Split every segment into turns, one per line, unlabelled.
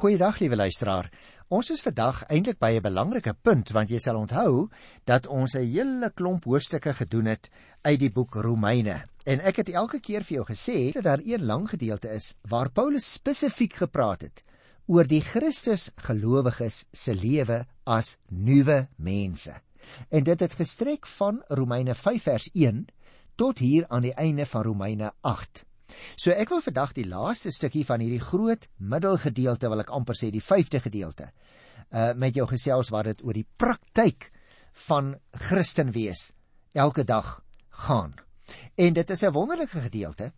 Goeiedag liewe luisteraar. Ons is vandag eintlik by 'n belangrike punt want jy sal onthou dat ons 'n hele klomp hoofstukke gedoen het uit die boek Romeine. En ek het elke keer vir jou gesê dat daar een lang gedeelte is waar Paulus spesifiek gepraat het oor die Christus gelowiges se lewe as nuwe mense. En dit het gestrek van Romeine 5 vers 1 tot hier aan die einde van Romeine 8. So ek wil vandag die laaste stukkie van hierdie groot middelgedeelte wil ek amper sê die 5de gedeelte uh met jou gesels wat dit oor die praktyk van Christen wees elke dag gaan. En dit is 'n wonderlike gedeelte.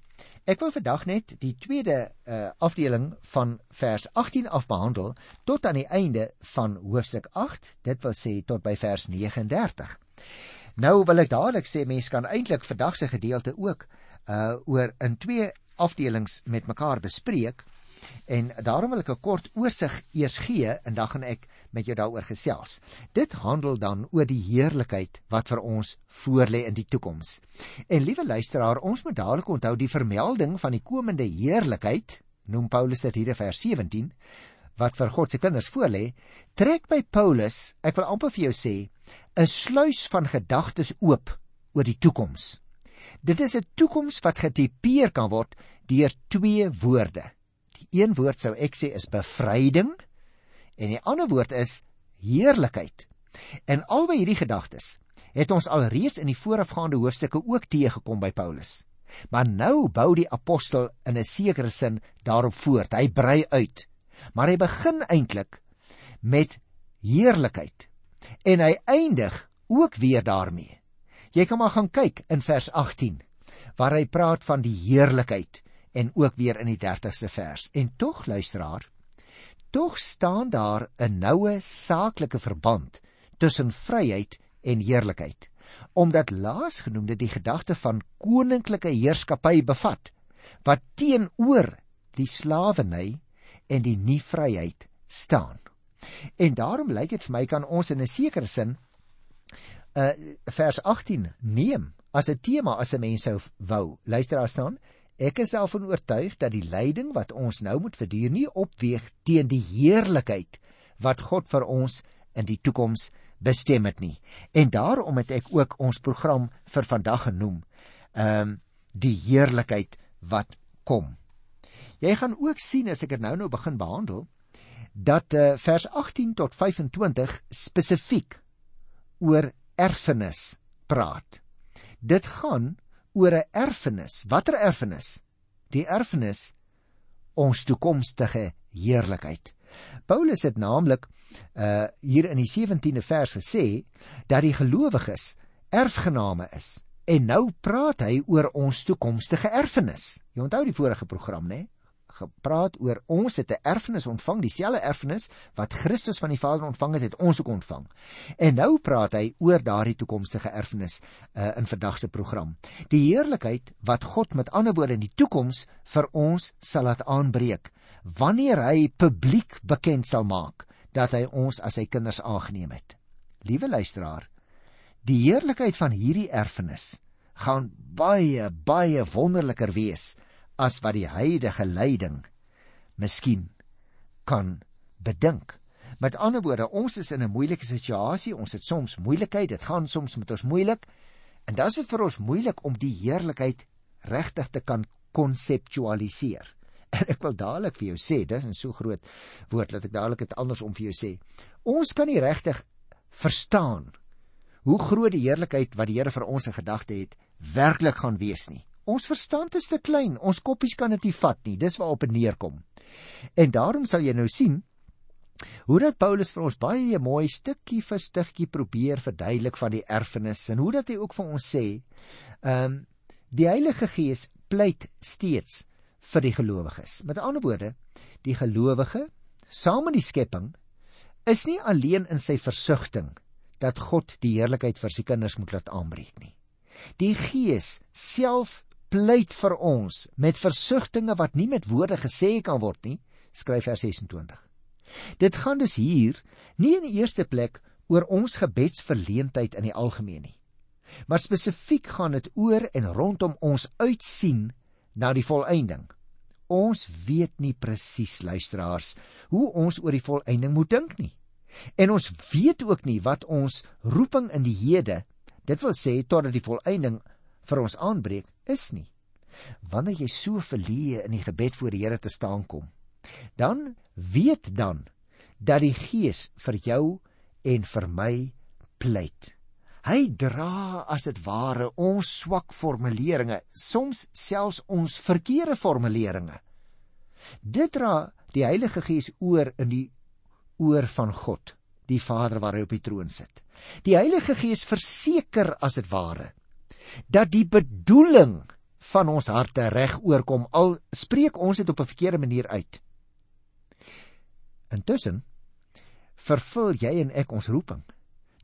Ek wil vandag net die tweede uh afdeling van vers 18 af behandel tot aan die einde van hoofstuk 8, dit wil sê tot by vers 39. Nou wil ek dadelik sê mense kan eintlik vandag se gedeelte ook uh oor in twee afdelings met mekaar bespreek en daarom wil ek 'n kort oorsig eers gee en dan gaan ek met jou daaroor gesels. Dit handel dan oor die heerlikheid wat vir ons voorlê in die toekoms. En liewe luisteraar, ons moet dadelik onthou die vermelding van die komende heerlikheid, noem Paulus dit hier in vers 17, wat vir God se kinders voorlê, trek by Paulus, ek wil amper vir jou sê, 'n sluys van gedagtes oop oor die toekoms. Dit is 'n toekoms wat getipeer kan word deur twee woorde. Die een woord sou ek sê is bevryding en die ander woord is heerlikheid. En albei hierdie gedagtes het ons alreeds in die voorafgaande hoofstukke ook teëgekom by Paulus. Maar nou bou die apostel in 'n sekere sin daarop voort. Hy brei uit. Maar hy begin eintlik met heerlikheid en hy eindig ook weer daarmee. Jy kan maar gaan kyk in vers 18 waar hy praat van die heerlikheid en ook weer in die 30ste vers. En tog luisteraar, tog staan daar 'n noue saaklike verband tussen vryheid en heerlikheid, omdat laasgenoemde die gedagte van koninklike heerskappy bevat wat teenoor die slawerny en die nie vryheid staan. En daarom lyk dit vir my kan ons in 'n sekere sin uh vers 18 neem as 'n tema as 'n mens sou wou. Luister daar staan: Ek is daarvan oortuig dat die lyding wat ons nou moet verduur nie opweeg teen die heerlikheid wat God vir ons in die toekoms bestem het nie. En daarom het ek ook ons program vir vandag genoem: ehm um, die heerlikheid wat kom. Jy gaan ook sien as ek dit nou nou begin behandel dat uh, vers 18 tot 25 spesifiek oor erfenis praat. Dit gaan oor 'n erfenis. Watter erfenis? Die erfenis ons toekomstige heerlikheid. Paulus het naamlik uh hier in die 17de vers gesê dat die gelowiges erfgename is. En nou praat hy oor ons toekomstige erfenis. Jy onthou die vorige program, né? Gepraat oor ons het 'n erfenis ontvang, dieselfde erfenis wat Christus van die Vader ontvang het, het ons ook ontvang. En nou praat hy oor daardie toekomstige erfenis uh, in vandag se program. Die heerlikheid wat God met ander woorde in die toekoms vir ons sal laat aanbreek wanneer hy publiek bekend sal maak dat hy ons as sy kinders aangeneem het. Liewe luisteraar, die heerlikheid van hierdie erfenis gaan baie baie wonderliker wees as wat die huidige leiding miskien kan bedink. Met ander woorde, ons is in 'n moeilike situasie, ons het soms moeilikheid, dit gaan soms met ons moeilik. En dan is dit vir ons moeilik om die heerlikheid regtig te kan konseptualiseer. En ek wil dadelik vir jou sê, dis 'n so groot woord dat ek dadelik dit andersom vir jou sê. Ons kan nie regtig verstaan hoe groot die heerlikheid wat die Here vir ons in gedagte het werklik gaan wees nie. Ons verstand is te klein, ons koppies kan dit nie vat nie. Dis waarop dit neerkom. En daarom sal jy nou sien hoe dat Paulus vir ons baie mooi stukkie vir stukkie probeer verduidelik van die erfenis en hoe dat hy ook vir ons sê, ehm um, die Heilige Gees pleit steeds vir die gelowiges. Met ander woorde, die gelowige saam met die skepping is nie alleen in sy versigtiging dat God die heerlikheid vir sy kinders moet laat aanbreek nie. Die Gees self pleit vir ons met versigtings wat nie met woorde gesê kan word nie, skryf vers 26. Dit gaan dus hier nie in die eerste plek oor ons gebedsverleentheid in die algemeen nie. Maar spesifiek gaan dit oor en rondom ons uitsien na die volëinding. ons weet nie presies luisteraars hoe ons oor die volëinding moet dink nie. En ons weet ook nie wat ons roeping in die hede, dit wil sê totdat die volëinding vir ons aanbreek, is nie. Wanneer jy so verleë in die gebed voor die Here te staan kom, dan weet dan dat die Gees vir jou en vir my pleit. Hy dra as dit ware ons swak formuleringe, soms selfs ons verkeerde formuleringe. Dit dra die Heilige Gees oor in die oor van God, die Vader waar hy op die troon sit. Die Heilige Gees verseker as dit ware dat die bedoeling van ons harte reg oorkom al spreek ons dit op 'n verkeerde manier uit. Intussen vervul jy en ek ons roeping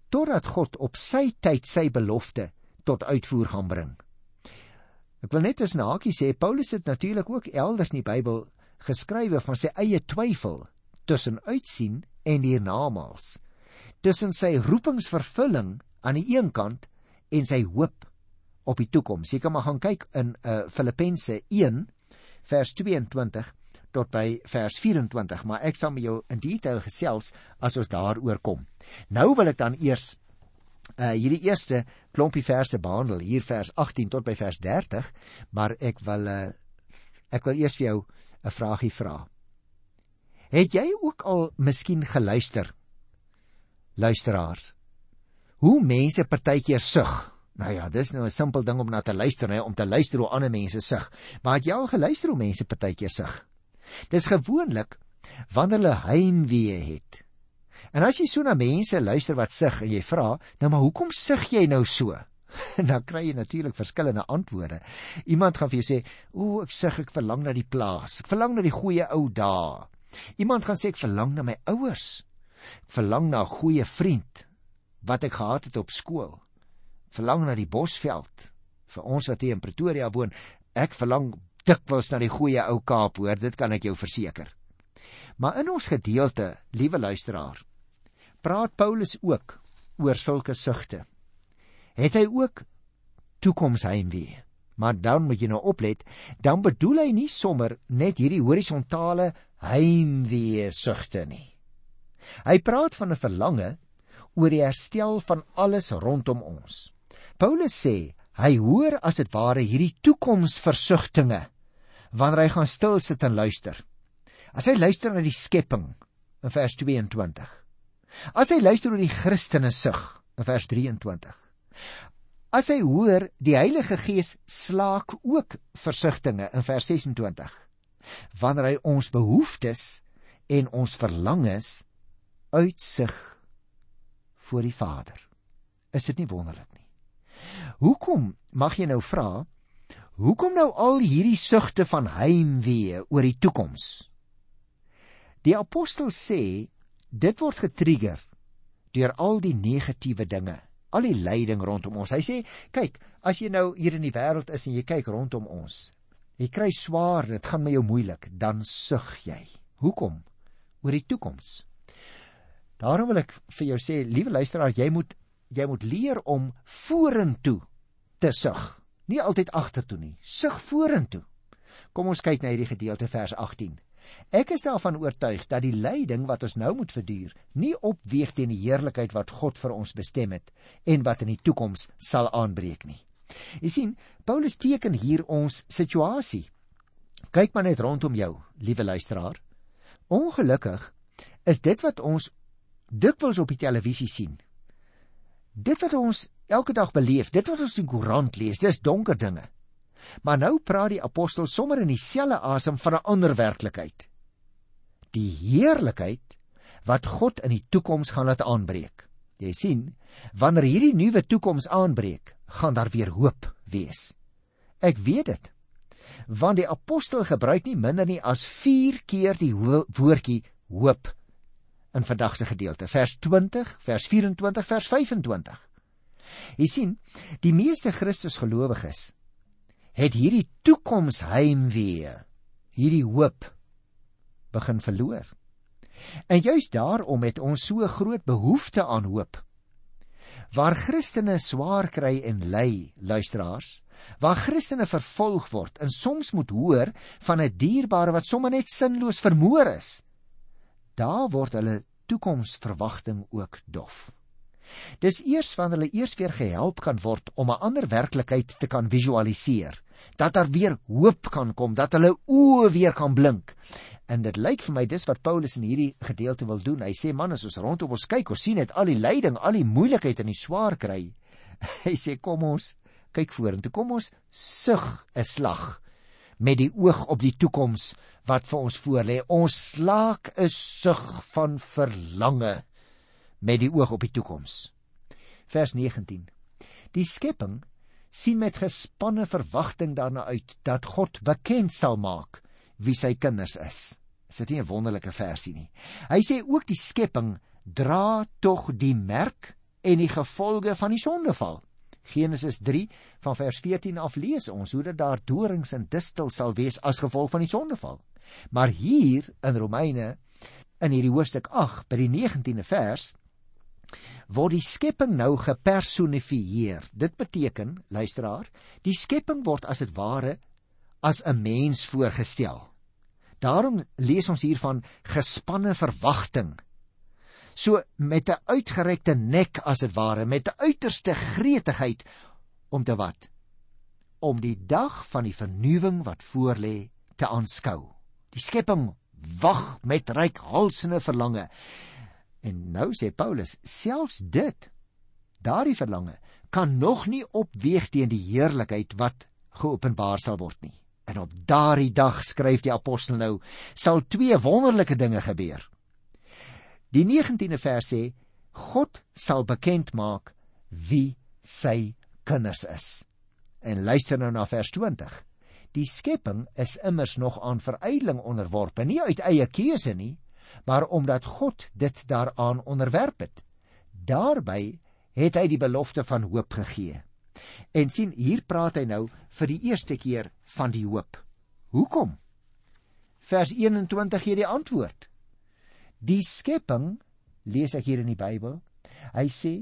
totdat God op sy tyd sy belofte tot uitvoer gaan bring. Ek wil net as 'n hakie sê Paulus het natuurlik ook elders in die Bybel geskrywe van sy eie twyfel tussen uitsien en hiernamaals. Tussen sy roepingsvervulling aan die een kant en sy hoop op die toekoms. Jy kan maar gaan kyk in uh, Filippense 1 vers 22 tot by vers 24, maar ek sal met jou in detail gesels as ons daaroor kom. Nou wil ek dan eers uh hierdie eerste klompie verse behandel, hier vers 18 tot by vers 30, maar ek wil uh ek wil eers vir jou 'n vragie vra. Het jy ook al miskien geluister? Luisteraars. Hoe mense partykeer sug. Nou ja, dis nou 'n simpel ding om na te luister, hè, om te luister hoe ander mense sug. Maar het jy al geluister hoe mense partykeer sug? Dis gewoonlik wanneer hulle heimwee het. En as jy so na mense luister wat sug en jy vra, nou maar hoekom sug jy nou so? dan kry jy natuurlik verskillende antwoorde. Iemand gaan vir jou sê, "O, ek sug, ek verlang na die plaas. Ek verlang na die goeie ou dae." Iemand gaan sê ek verlang na my ouers. Ek verlang na 'n goeie vriend wat ek gehad het op skool. Verlang na die Bosveld. Vir ons wat hier in Pretoria woon, ek verlang dikwels na die goeie ou Kaap, hoor, dit kan ek jou verseker. Maar in ons gedeelte, liewe luisteraar, praat Paulus ook oor sulke sugte. Het hy ook toekomsheimwee? Maar dan moet jy nou oplet, dan bedoel hy nie sommer net hierdie horisontale heimwee sugte nie. Hy praat van 'n verlange oor die herstel van alles rondom ons. Paulus sê hy hoor as dit ware hierdie toekomsversugtinge wanneer hy gaan stil sit en luister. As hy luister na die skepping in vers 22. As hy luister oor die Christene sug in vers 23. As hy hoor die Heilige Gees slaak ook versigtinge in vers 26. Wanneer hy ons behoeftes en ons verlangens uitsig voor die Vader. Is dit nie wonderlik nie? Hoekom mag jy nou vra Hoekom nou al hierdie sugte van heimwee oor die toekoms? Die apostel sê dit word getrigger deur al die negatiewe dinge, al die lyding rondom ons. Hy sê, kyk, as jy nou hier in die wêreld is en jy kyk rondom ons, jy kry swaar, dit gaan met jou moeilik, dan sug jy. Hoekom? Oor die toekoms. Daarom wil ek vir jou sê, liewe luisteraar, jy moet jy moet leer om vorentoe te sug nie altyd agtertoe nie. Sug vorentoe. Kom ons kyk na hierdie gedeelte vers 18. Ek is daarvan oortuig dat die lyding wat ons nou moet verduur, nie opweeg teen die heerlikheid wat God vir ons bestem het en wat in die toekoms sal aanbreek nie. Jy sien, Paulus teken hier ons situasie. Kyk maar net rondom jou, liewe luisteraar. Ongelukkig is dit wat ons dikwels op die televisie sien. Dit wat ons elke dag beleef, dit wat ons in die koerant lees, dis donker dinge. Maar nou praat die apostel sommer in dieselfde asem van 'n ander werklikheid. Die heerlikheid wat God in die toekoms gaan laat aanbreek. Jy sien, wanneer hierdie nuwe toekoms aanbreek, gaan daar weer hoop wees. Ek weet dit. Want die apostel gebruik nie minder nie as 4 keer die woordjie hoop in vandag se gedeelte. Vers 20, vers 24, vers 25. Jy sien, die meeste Christusgelowiges het hierdie toekomsheimwee, hierdie hoop begin verloor. En juis daarom het ons so groot behoefte aan hoop. Waar Christene swaar kry en ly, luisteraars, waar Christene vervolg word en soms moet hoor van 'n dierbare wat sommer net sinloos vermoor is, daar word hulle toekomsverwagting ook dof. Dis eers wanneer hulle eers weer gehelp kan word om 'n ander werklikheid te kan visualiseer, dat daar weer hoop kan kom, dat hulle oë weer kan blink. En dit lyk vir my dis wat Paulus in hierdie gedeelte wil doen. Hy sê man, as ons rondom ons kyk, ons sien net al die lyding, al die moeilikheid en die swaar kry. Hy sê kom ons kyk vorentoe, kom ons sug 'n slag met die oog op die toekoms wat vir ons voorlê. Ons slaak 'n sug van verlange met die oog op die toekoms. Vers 19. Die skepping sien met gespanne verwagting daarna uit dat God bekend sal maak wie sy kinders is. Is dit nie 'n wonderlike versie nie? Hy sê ook die skepping dra tog die merk en die gevolge van die sondeval. Genesis 3 van vers 14 af lees ons hoe dit daar dorings en distels sal wees as gevolg van die sondeval. Maar hier in Romeine in hierdie hoofstuk 8 by die 19de vers word die skepping nou gepersonifieer. Dit beteken, luisteraar, die skepping word as dit ware as 'n mens voorgestel. Daarom lees ons hier van gespanne verwagting. So met 'n uitgerekte nek as dit ware, met uiterste gretigheid om te wat? Om die dag van die vernuwing wat voorlê te aanskou. Die skepping wag met reikhalsende verlange. En nou sê Paulus, selfs dit, daardie verlange, kan nog nie opweeg teen die heerlikheid wat geopenbaar sal word nie. En op daardie dag skryf die apostel nou, sal twee wonderlike dinge gebeur. Die 19de vers sê God sal bekend maak wie sy kinders is. En luister nou na vers 20. Die skepping is immers nog aan verydeling onderworpe, nie uit eie keuse nie, maar omdat God dit daaraan onderwerp het. Daarby het hy die belofte van hoop gegee. En sien, hier praat hy nou vir die eerste keer van die hoop. Hoekom? Vers 21 gee die antwoord. Die skepping, lees ek hier in die Bybel, hy sê,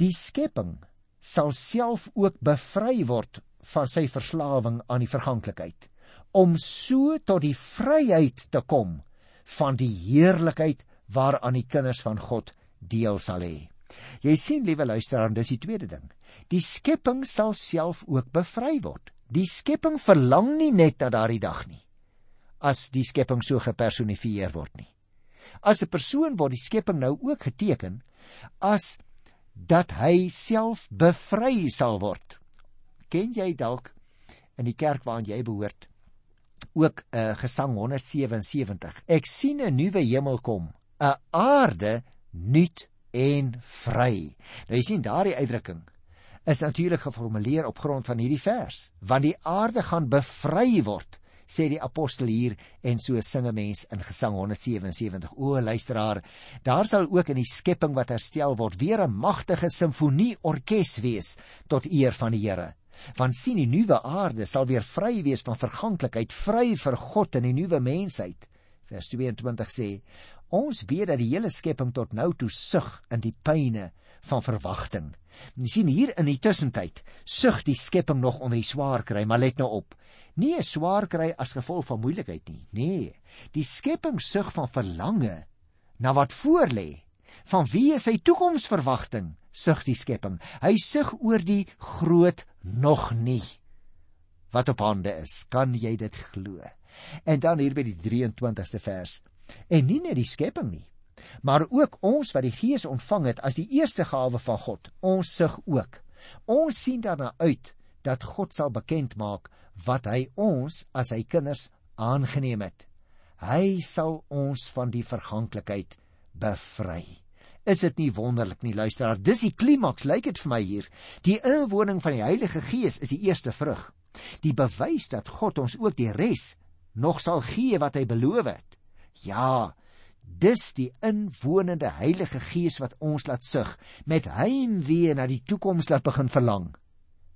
die skepping sal self ook bevry word van sy verslawing aan die verganklikheid om so tot die vryheid te kom van die heerlikheid waaraan die kinders van God deel sal hê. Jy sien, liewe luisteraar, dis die tweede ding. Die skepping sal self ook bevry word. Die skepping verlang nie net na daardie dag nie as die skepping so gepersonifieer word nie. As 'n persoon word die skepping nou ook geteken as dat hy self bevry sal word. Ken jy dalk in die kerk waaraan jy behoort ook uh, Gesang 177. Ek sien 'n nuwe hemel kom, 'n aarde nuut en vry. Nou jy sien daardie uitdrukking is natuurlik geformuleer op grond van hierdie vers, want die aarde gaan bevry word sê die apostel hier en so singe mens in Gesang 177. O luisteraar, daar sal ook in die skepping wat herstel word weer 'n magtige simfonie orkes wees tot eer van die Here want sien die nuwe aarde sal weer vry wees van verganklikheid, vry vir God en die nuwe mensheid. Vers 22 sê: Ons weet dat die hele skepping tot nou toe sug in die pyne van verwagting. Jy sien hier in die tussentyd sug die skepping nog onder die swaar kry, maar let nou op. Nie 'n swaar kry as gevolg van moeilikheid nie. Nee, die skepping sug van verlange na wat voorlê. Van wie is sy toekomsverwagting? Sug die skepping. Hy sug oor die groot nog nie wat op hande is. Kan jy dit glo? En dan hier by die 23ste vers. En nie net die skepping nie, maar ook ons wat die Gees ontvang het as die eerste gawe van God. Ons sug ook. Ons sien daarna uit dat God sal bekend maak wat hy ons as sy kinders aangeneem het. Hy sal ons van die verganklikheid bevry. Is dit nie wonderlik nie, luisteraar? Dis die klimaks, lyk dit vir my hier. Die inwoning van die Heilige Gees is die eerste vrug. Die bewys dat God ons ook die res nog sal gee wat hy beloof het. Ja, dis die inwonende Heilige Gees wat ons laat sug met heimwee na die toekoms laat begin verlang.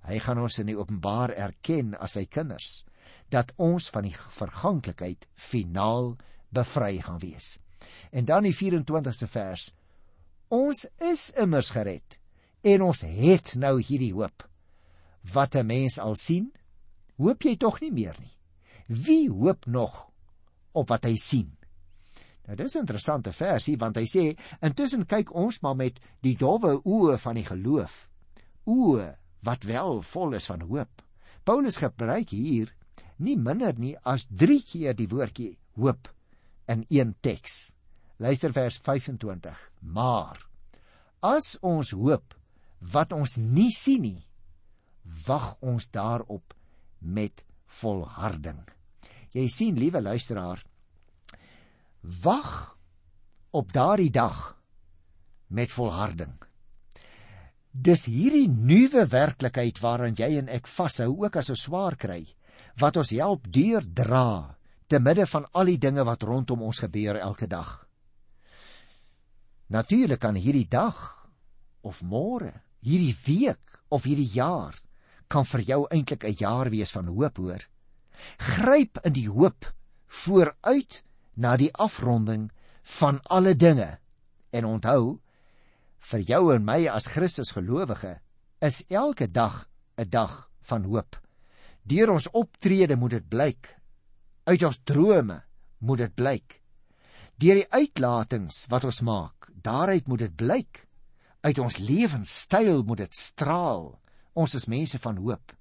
Hy gaan ons in die openbaar erken as sy kinders dat ons van die verganklikheid finaal bevry gaan wees. En dan die 24ste vers Ons is immers gered En ons het nou hierdie hoop. Wat 'n mens al sien, hoop jy tog nie meer nie. Wie hoop nog op wat hy sien? Nou dis 'n interessante versie want hy sê intussen kyk ons maar met die dowwe oë van die geloof. Oë wat wel vol is van hoop. Paulus gebruik hier nie minder nie as 3 keer die woordjie hoop in een teks. Luister vers 25. Maar as ons hoop wat ons nie sien nie, wag ons daarop met volharding. Jy sien, liewe luisteraar, wag op daardie dag met volharding. Dis hierdie nuwe werklikheid waaraan jy en ek vashou ook as ons swaar kry, wat ons help deurdra te midde van al die dinge wat rondom ons gebeur elke dag. Natuurlik kan hierdie dag of môre, hierdie week of hierdie jaar kan vir jou eintlik 'n jaar wees van hoop, hoor. Gryp in die hoop vooruit na die afronding van alle dinge. En onthou, vir jou en my as Christus gelowige is elke dag 'n dag van hoop. Deur ons optrede moet dit blyk. Uit ons drome moet dit blyk. Deur die uitlatings wat ons maak daaruit moet dit blyk. Uit ons lewenstyl moet dit straal. Ons is mense van hoop.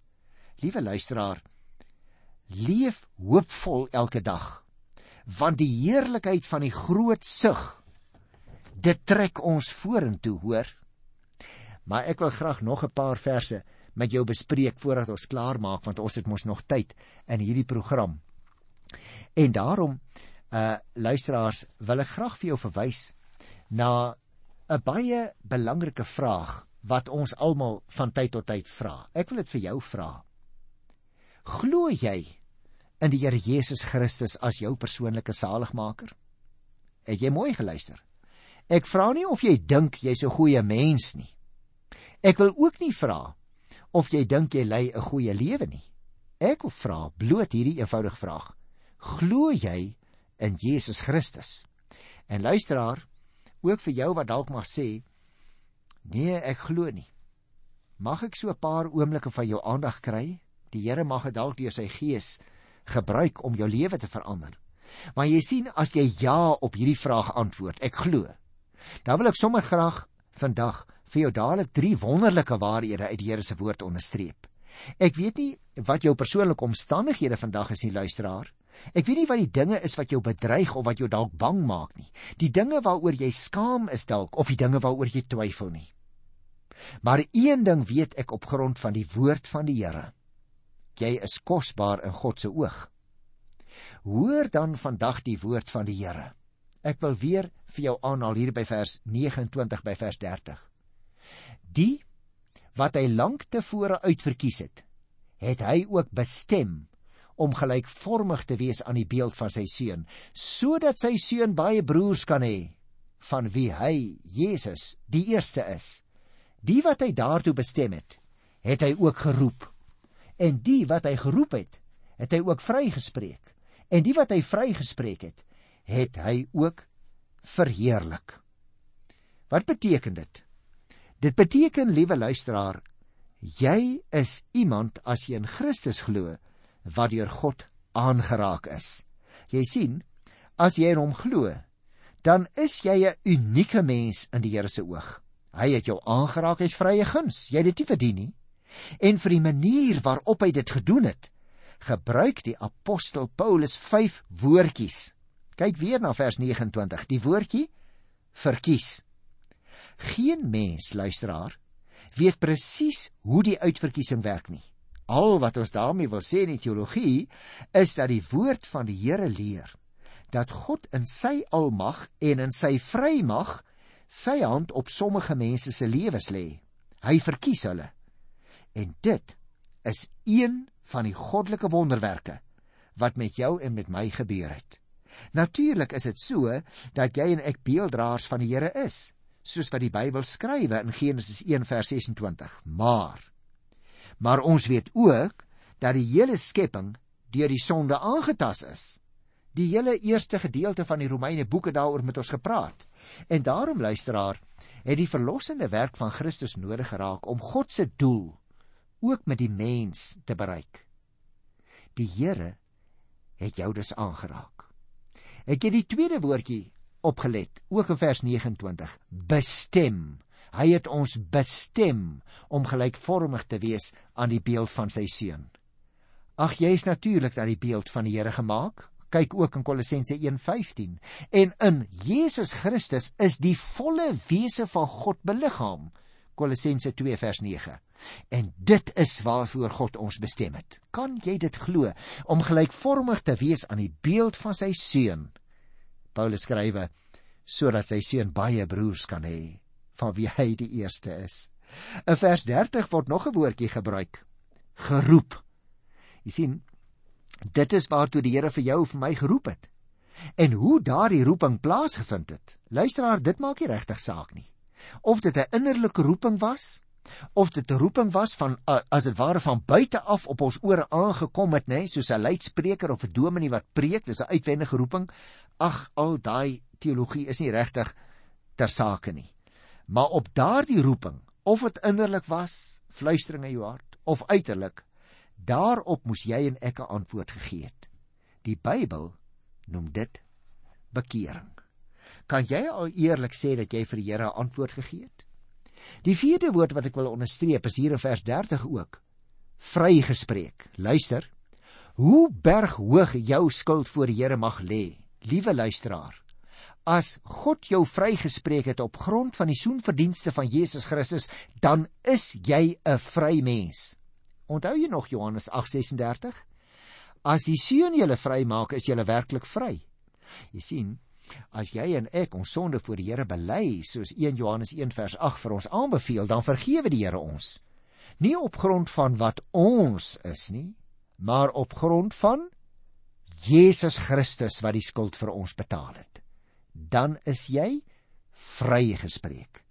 Liewe luisteraar, leef hoopvol elke dag. Want die heerlikheid van die groot sug dit trek ons vorentoe, hoor. Maar ek wil graag nog 'n paar verse met jou bespreek voordat ons klaar maak want ons het mos nog tyd in hierdie program. En daarom uh luisteraars, wil ek graag vir jou verwys na 'n baie belangrike vraag wat ons almal van tyd tot tyd vra. Ek wil dit vir jou vra. Glo jy in die Here Jesus Christus as jou persoonlike saligmaker? Het jy mooi geluister? Ek vra nie of jy dink jy's 'n goeie mens nie. Ek wil ook nie vra of jy dink jy lei 'n goeie lewe nie. Ek wil vra bloot hierdie eenvoudige vraag. Glo jy in Jesus Christus? En luisteraar, ook vir jou wat dalk mag sê nee ek glo nie mag ek so 'n paar oomblikke van jou aandag kry die Here mag dit dalk deur sy gees gebruik om jou lewe te verander maar jy sien as jy ja op hierdie vraag antwoord ek glo dan wil ek sommer graag vandag vir jou dadelik drie wonderlike waarhede uit die Here se woord onderstreep ek weet nie wat jou persoonlike omstandighede vandag is nie luisteraar Ek weet nie wat die dinge is wat jou bedreig of wat jou dalk bang maak nie. Die dinge waaroor jy skaam is dalk of die dinge waaroor jy twyfel nie. Maar een ding weet ek op grond van die woord van die Here. Jy is kosbaar in God se oog. Hoor dan vandag die woord van die Here. Ek wil weer vir jou aanhaal hier by vers 29 by vers 30. Die wat hy lank tevore uitverkies het, het hy ook bestem om gelykvormig te wees aan die beeld van sy seun, sodat sy seun baie broers kan hê van wie hy Jesus die eerste is. Die wat hy daartoe bestem het, het hy ook geroep. En die wat hy geroep het, het hy ook vrygespreek. En die wat hy vrygespreek het, het hy ook verheerlik. Wat beteken dit? Dit beteken, liewe luisteraar, jy is iemand as jy in Christus glo, wat deur God aangeraak is. Jy sien, as jy in hom glo, dan is jy 'n unieke mens in die Here se oog. Hy het jou aangeraak as vrye guns. Jy het dit nie verdien nie. En vir die manier waarop hy dit gedoen het, gebruik die apostel Paulus vyf woordjies. Kyk weer na vers 29, die woordjie verkies. Geen mens, luisteraar, weet presies hoe die uitverkiesing werk nie. Al wat ons daarmee wil sê in die teologie is dat die woord van die Here leer dat God in sy almag en in sy vrymag sy hand op sommige mense se lewens lê. Hy verkies hulle. En dit is een van die goddelike wonderwerke wat met jou en met my gebeur het. Natuurlik is dit so dat jy en ek beelddraers van die Here is, soos wat die Bybel skrywe in Genesis 1:26. Maar Maar ons weet ook dat die hele skepping deur die sonde aangetas is. Die hele eerste gedeelte van die Romeine boeke daaroor met ons gepraat. En daarom luisteraar, het die verlossende werk van Christus nodig geraak om God se doel ook met die mens te bereik. Die Here het jou dus aangeraak. Ek het die tweede woordjie opgelet, ook in vers 29. Bestem. Hy het ons bestem om gelykvormig te wees aan die beeld van sy seun. Ag jy is natuurlik aan die beeld van die Here gemaak. Kyk ook in Kolossense 1:15. En in Jesus Christus is die volle wese van God beliggaam. Kolossense 2 vers 9. En dit is waarvoor God ons bestem het. Kan jy dit glo om gelykvormig te wees aan die beeld van sy seun? Paulus skrywe sodat sy seun baie broers kan hê van wie hy die eerste is. In vers 30 word nog 'n woordjie gebruik. Geroep. Jy sien, dit is waartoe die Here vir jou en vir my geroep het. En hoe daardie roeping plaasgevind het. Luisteraar, dit maak nie regtig saak nie. Of dit 'n innerlike roeping was, of dit 'n roeping was van as dit ware van buite af op ons ore aangekom het, nê, soos 'n leidspreker of 'n dominee wat preek, dis 'n uitwendige roeping. Ag, al daai teologie is nie regtig ter sake nie. Maar op daardie roeping, of dit innerlik was, fluistering in jou hart, of uiterlik, daarop moes jy en ek 'n antwoord gegee het. Die Bybel noem dit bekering. Kan jy al eerlik sê dat jy vir die Here 'n antwoord gegee het? Die vierde woord wat ek wil onderstreep is hier in vers 30 ook. Vrygespreek. Luister. Hoe berghoog jou skuld voor die Here mag lê, liewe luisteraar. As God jou vrygespreek het op grond van die soenverdienste van Jesus Christus, dan is jy 'n vry mens. Onthou jy nog Johannes 8:36? As die Seun julle vrymaak, is julle werklik vry. Jy sien, As jy en ek ons sonde voor die Here bely, soos 1 Johannes 1 vers 8 vir ons aanbeveel, dan vergewe die Here ons. Nie op grond van wat ons is nie, maar op grond van Jesus Christus wat die skuld vir ons betaal het. Dan is jy vrygespreek.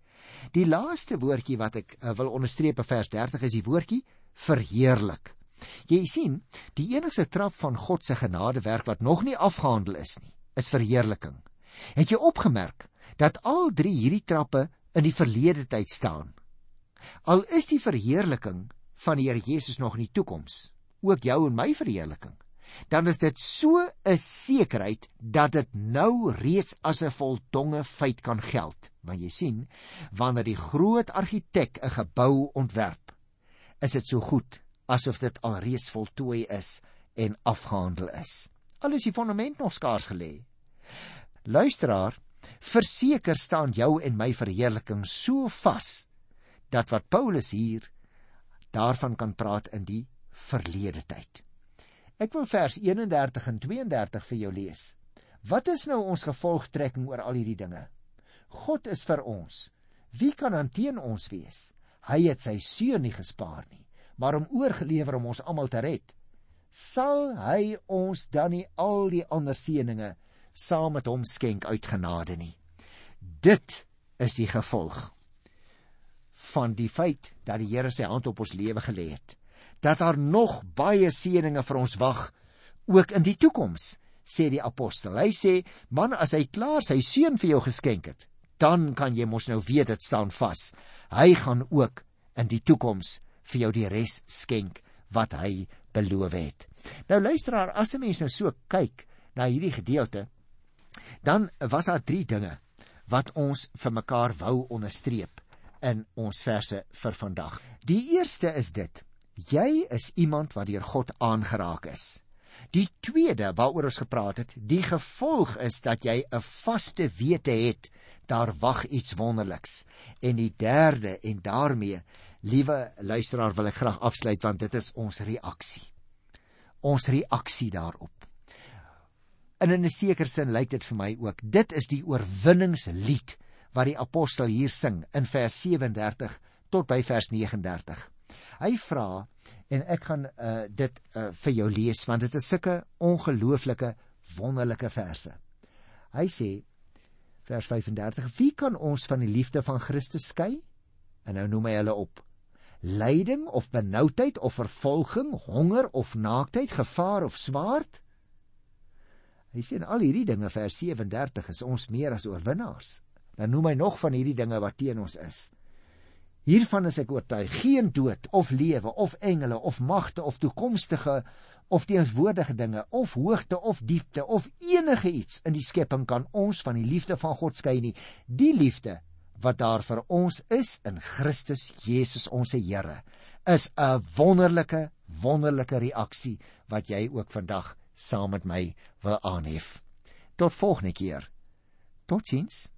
Die laaste woordjie wat ek uh, wil onderstreep in vers 30 is die woordjie verheerlik. Jy sien, die enigste trap van God se genadewerk wat nog nie afgehandel is nie, is verheerliking. Het jy opgemerk dat al drie hierdie trappe in die verlede tyd staan? Al is die verheerliking van die Here Jesus nog in die toekoms, ook jou en my verheerliking, dan is dit so 'n sekerheid dat dit nou reeds as 'n voldonge feit kan geld. Want jy sien, wanneer die groot argitek 'n gebou ontwerp, is dit so goed asof dit alreeds voltooi is en afgehandel is. Al is die fondament nog skaars gelê. Luisteraar, verseker staan jou en my verheerliking so vas dat wat Paulus hier daarvan kan praat in die verlede tyd. Ek wil vers 31 en 32 vir jou lees. Wat is nou ons gevolgtrekking oor al hierdie dinge? God is vir ons. Wie kan aan teen ons wees? Hy het sy seun nie gespaar nie, maar hom oorgelewer om ons almal te red. Sal hy ons dan nie al die ander seënings saam met hom skenk uit genade nie. Dit is die gevolg van die feit dat die Here sy hand op ons lewe gelê het. Dat daar nog baie seënings vir ons wag ook in die toekoms, sê die apostel. Hy sê, man, as hy klaar sy seun vir jou geskenk het, dan kan jy mos nou weet dit staan vas. Hy gaan ook in die toekoms vir jou die res skenk wat hy beloof het. Nou luisteraar, as 'n mens nou so kyk na hierdie gedeelte, Dan was daar drie dinge wat ons vir mekaar wou onderstreep in ons verse vir vandag. Die eerste is dit: jy is iemand wat deur God aangeraak is. Die tweede waaroor ons gepraat het, die gevolg is dat jy 'n vaste wete het daar wag iets wonderliks. En die derde en daarmee, liewe luisteraar, wil ek graag afsluit want dit is ons reaksie. Ons reaksie daarop. En in 'n sekere sin lyk dit vir my ook. Dit is die oorwinningslied wat die apostel hier sing in vers 37 tot by vers 39. Hy vra en ek gaan uh, dit uh, vir jou lees want dit is sulke ongelooflike wonderlike verse. Hy sê vers 35: Wie kan ons van die liefde van Christus skei? En nou noem hy hulle op. Lyding of benoudheid of vervolging, honger of naaktheid, gevaar of swaard? Hy sê en al hierdie dinge vers 37 is ons meer as oorwinnaars. dan noem hy nog van hierdie dinge wat teen ons is. Hiervan is ek oortuig, geen dood of lewe of engele of magte of toekomstige of teenswoordige dinge of hoogte of diepte of enige iets in die skepping kan ons van die liefde van God skei nie. Die liefde wat daar vir ons is in Christus Jesus ons Here is 'n wonderlike wonderlike reaksie wat jy ook vandag saam met my wil aanhef. Tot volgende keer. Totsiens.